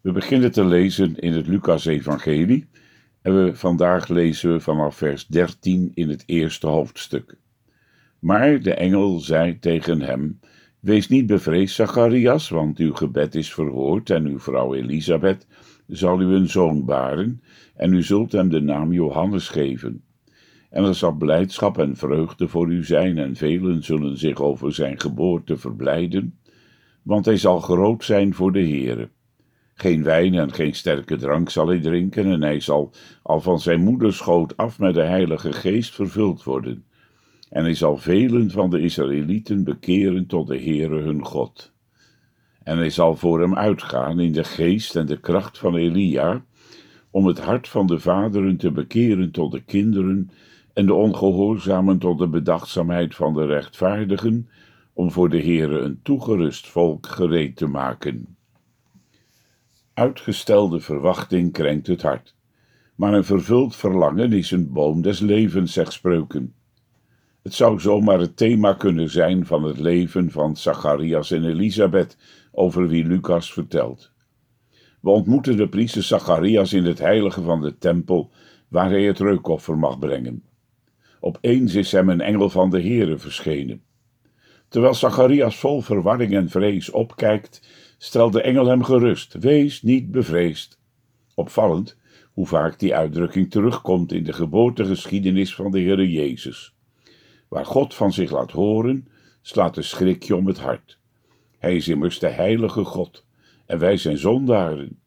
We beginnen te lezen in het Lucas-evangelie en we, vandaag lezen we vanaf vers 13 in het eerste hoofdstuk. Maar de engel zei tegen hem: Wees niet bevreesd, Zacharias, want uw gebed is verhoord en uw vrouw Elisabeth zal u een zoon baren en u zult hem de naam Johannes geven. En er zal blijdschap en vreugde voor u zijn en velen zullen zich over zijn geboorte verblijden, want hij zal groot zijn voor de Heere. Geen wijn en geen sterke drank zal hij drinken, en hij zal al van zijn moeders schoot af met de Heilige Geest vervuld worden. En hij zal velen van de Israëlieten bekeren tot de Heere hun God. En hij zal voor hem uitgaan in de geest en de kracht van Elia, om het hart van de vaderen te bekeren tot de kinderen, en de ongehoorzamen tot de bedachtzaamheid van de rechtvaardigen, om voor de Heere een toegerust volk gereed te maken. Uitgestelde verwachting krenkt het hart, maar een vervuld verlangen is een boom des levens, zegt spreuken. Het zou zomaar het thema kunnen zijn van het leven van Zacharias en Elisabeth, over wie Lucas vertelt. We ontmoeten de priester Zacharias in het heilige van de tempel, waar hij het reukoffer mag brengen. Opeens is hem een engel van de Heere verschenen. Terwijl Zacharias vol verwarring en vrees opkijkt, stelt de engel hem gerust: Wees niet bevreesd. Opvallend hoe vaak die uitdrukking terugkomt in de geboortegeschiedenis van de Heere Jezus. Waar God van zich laat horen, slaat een schrikje om het hart. Hij is immers de heilige God en wij zijn zondaren.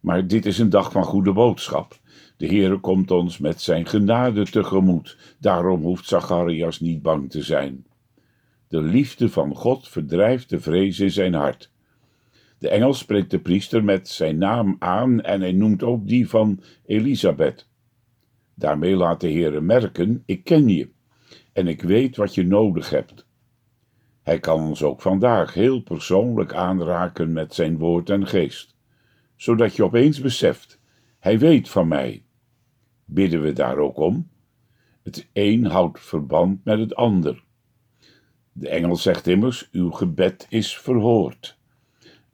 Maar dit is een dag van goede boodschap. De Heere komt ons met zijn genade tegemoet. Daarom hoeft Zacharias niet bang te zijn. De liefde van God verdrijft de vrees in zijn hart. De engel spreekt de priester met zijn naam aan en hij noemt ook die van Elisabeth. Daarmee laat de Heere merken: Ik ken je en ik weet wat je nodig hebt. Hij kan ons ook vandaag heel persoonlijk aanraken met zijn woord en geest, zodat je opeens beseft: Hij weet van mij. Bidden we daar ook om? Het een houdt verband met het ander. De engel zegt immers: Uw gebed is verhoord.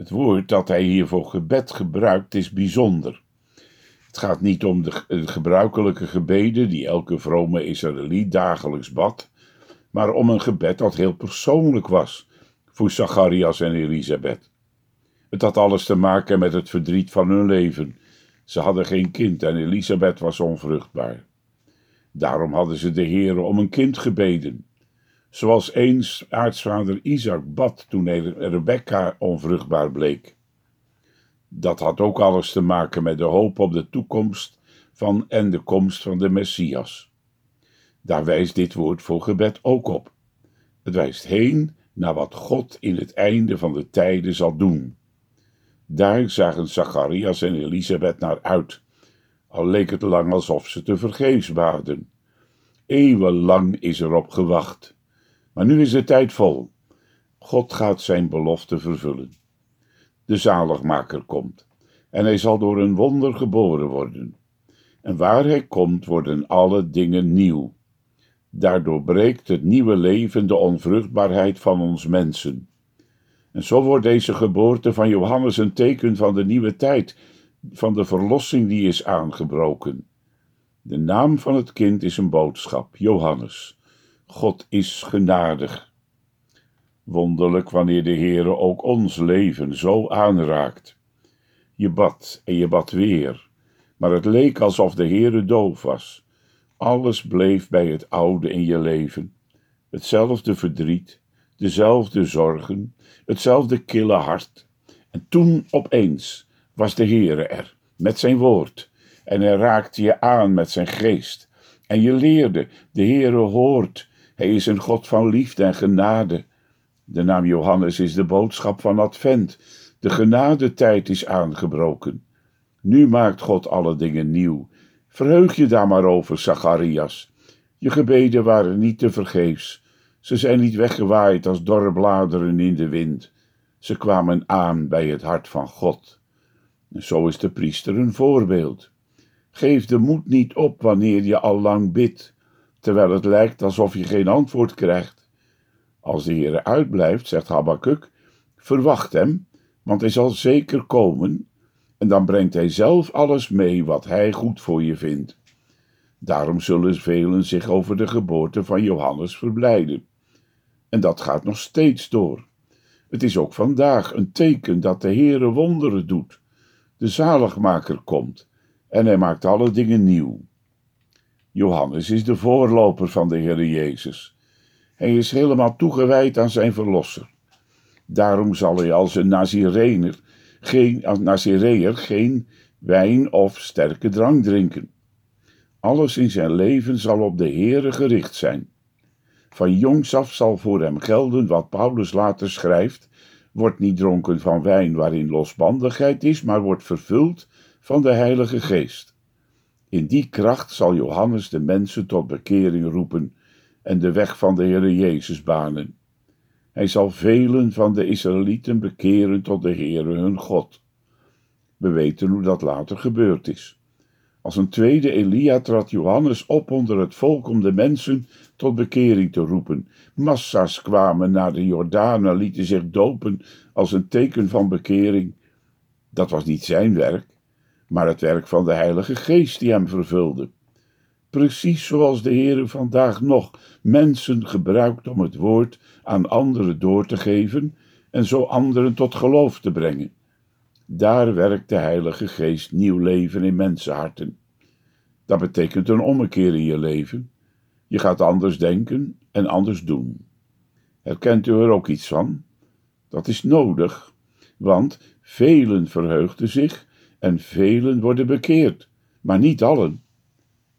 Het woord dat hij hier voor gebed gebruikt is bijzonder. Het gaat niet om de gebruikelijke gebeden die elke vrome Israëliet dagelijks bad, maar om een gebed dat heel persoonlijk was voor Zacharias en Elisabeth. Het had alles te maken met het verdriet van hun leven. Ze hadden geen kind en Elisabeth was onvruchtbaar. Daarom hadden ze de Heere om een kind gebeden zoals eens aartsvader Isaac bad toen Rebecca onvruchtbaar bleek. Dat had ook alles te maken met de hoop op de toekomst van en de komst van de Messias. Daar wijst dit woord voor gebed ook op. Het wijst heen naar wat God in het einde van de tijden zal doen. Daar zagen Zacharias en Elisabeth naar uit, al leek het lang alsof ze te vergeefs baden. Eeuwenlang is erop gewacht. Maar nu is de tijd vol. God gaat zijn belofte vervullen. De zaligmaker komt, en hij zal door een wonder geboren worden. En waar hij komt, worden alle dingen nieuw. Daardoor breekt het nieuwe leven de onvruchtbaarheid van ons mensen. En zo wordt deze geboorte van Johannes een teken van de nieuwe tijd, van de verlossing die is aangebroken. De naam van het kind is een boodschap, Johannes. God is genadig. Wonderlijk wanneer de Heere ook ons leven zo aanraakt. Je bad en je bad weer, maar het leek alsof de Heere doof was. Alles bleef bij het oude in je leven. Hetzelfde verdriet, dezelfde zorgen, hetzelfde kille hart. En toen opeens was de Heere er, met zijn woord, en hij raakte je aan met zijn geest. En je leerde, de Heere hoort, hij is een God van liefde en genade. De naam Johannes is de boodschap van Advent. De genadetijd is aangebroken. Nu maakt God alle dingen nieuw. Verheug je daar maar over, Zacharias. Je gebeden waren niet te vergeefs. Ze zijn niet weggewaaid als dorre bladeren in de wind. Ze kwamen aan bij het hart van God. Zo is de priester een voorbeeld. Geef de moed niet op wanneer je al lang bidt, terwijl het lijkt alsof je geen antwoord krijgt. Als de Heer uitblijft, zegt Habakkuk, verwacht hem, want hij zal zeker komen, en dan brengt hij zelf alles mee wat hij goed voor je vindt. Daarom zullen velen zich over de geboorte van Johannes verblijden. En dat gaat nog steeds door. Het is ook vandaag een teken dat de Heere wonderen doet. De zaligmaker komt en hij maakt alle dingen nieuw. Johannes is de voorloper van de Heere Jezus. Hij is helemaal toegewijd aan zijn verlosser. Daarom zal hij als een Nazirener geen, geen wijn of sterke drank drinken. Alles in zijn leven zal op de Heere gericht zijn. Van jongs af zal voor hem gelden wat Paulus later schrijft: wordt niet dronken van wijn waarin losbandigheid is, maar wordt vervuld van de Heilige Geest. In die kracht zal Johannes de mensen tot bekering roepen en de weg van de Heere Jezus banen. Hij zal velen van de Israëlieten bekeren tot de Heere hun God. We weten hoe dat later gebeurd is. Als een tweede Elia trad Johannes op onder het volk om de mensen tot bekering te roepen. Massa's kwamen naar de Jordaan en lieten zich dopen als een teken van bekering. Dat was niet zijn werk, maar het werk van de Heilige Geest die hem vervulde. Precies zoals de Heer vandaag nog mensen gebruikt om het woord aan anderen door te geven en zo anderen tot geloof te brengen. Daar werkt de Heilige Geest nieuw leven in mensenharten. Dat betekent een ommekeer in je leven. Je gaat anders denken en anders doen. Herkent u er ook iets van? Dat is nodig, want velen verheugden zich en velen worden bekeerd, maar niet allen.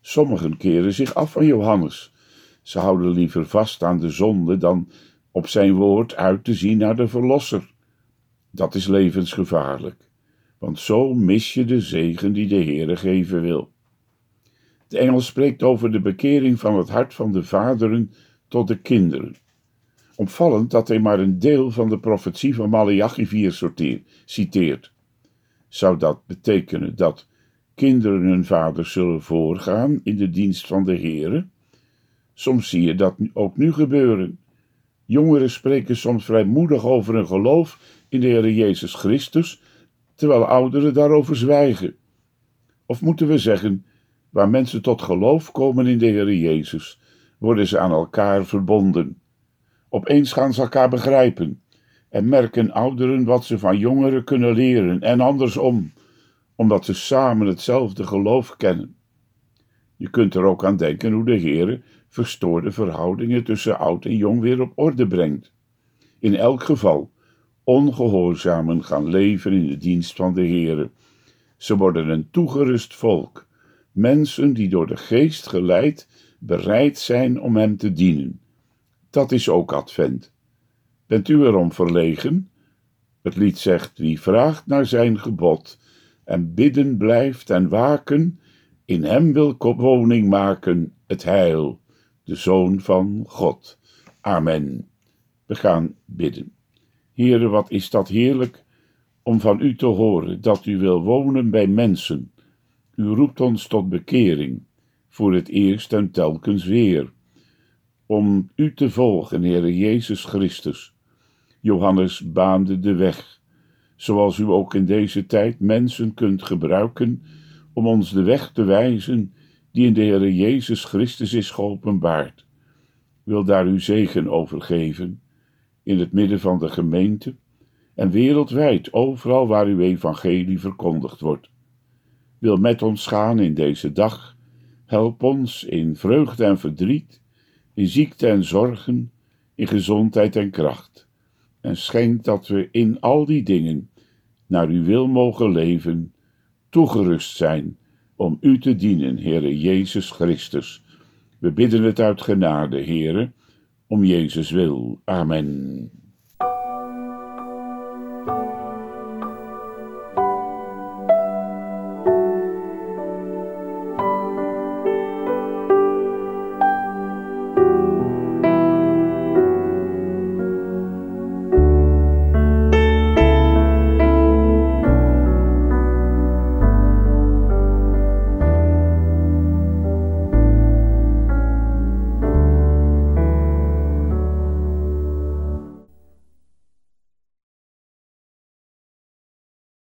Sommigen keren zich af van Johannes. Ze houden liever vast aan de zonde dan op zijn woord uit te zien naar de Verlosser. Dat is levensgevaarlijk, want zo mis je de zegen die de Heere geven wil. De engel spreekt over de bekering van het hart van de vaderen tot de kinderen. Opvallend dat hij maar een deel van de profetie van Malachi 4 citeert. Zou dat betekenen dat kinderen hun vaders zullen voorgaan in de dienst van de Heere? Soms zie je dat ook nu gebeuren. Jongeren spreken soms vrijmoedig over hun geloof in de Heer Jezus Christus, terwijl ouderen daarover zwijgen. Of moeten we zeggen, waar mensen tot geloof komen in de Heer Jezus, worden ze aan elkaar verbonden. Opeens gaan ze elkaar begrijpen en merken ouderen wat ze van jongeren kunnen leren en andersom, omdat ze samen hetzelfde geloof kennen. Je kunt er ook aan denken hoe de Heer verstoorde verhoudingen tussen oud en jong weer op orde brengt. In elk geval, ongehoorzamen gaan leven in de dienst van de Heer. Ze worden een toegerust volk, mensen die door de geest geleid bereid zijn om hem te dienen. Dat is ook advent. Bent u erom verlegen? Het lied zegt: Wie vraagt naar zijn gebod en bidden blijft en waken, in hem wil woning maken het heil, de Zoon van God. Amen. We gaan bidden. Heere, wat is dat heerlijk om van u te horen dat u wil wonen bij mensen u roept ons tot bekering, voor het eerst en telkens weer, om u te volgen, Heere Jezus Christus. Johannes baande de weg, zoals u ook in deze tijd mensen kunt gebruiken om ons de weg te wijzen die in de Heere Jezus Christus is geopenbaard. Wil daar uw zegen over geven, in het midden van de gemeente en wereldwijd, overal waar uw evangelie verkondigd wordt wil met ons gaan in deze dag. Help ons in vreugde en verdriet, in ziekte en zorgen, in gezondheid en kracht. En schenk dat we in al die dingen naar uw wil mogen leven, toegerust zijn om u te dienen, Heere Jezus Christus. We bidden het uit genade, Heere, om Jezus wil. Amen.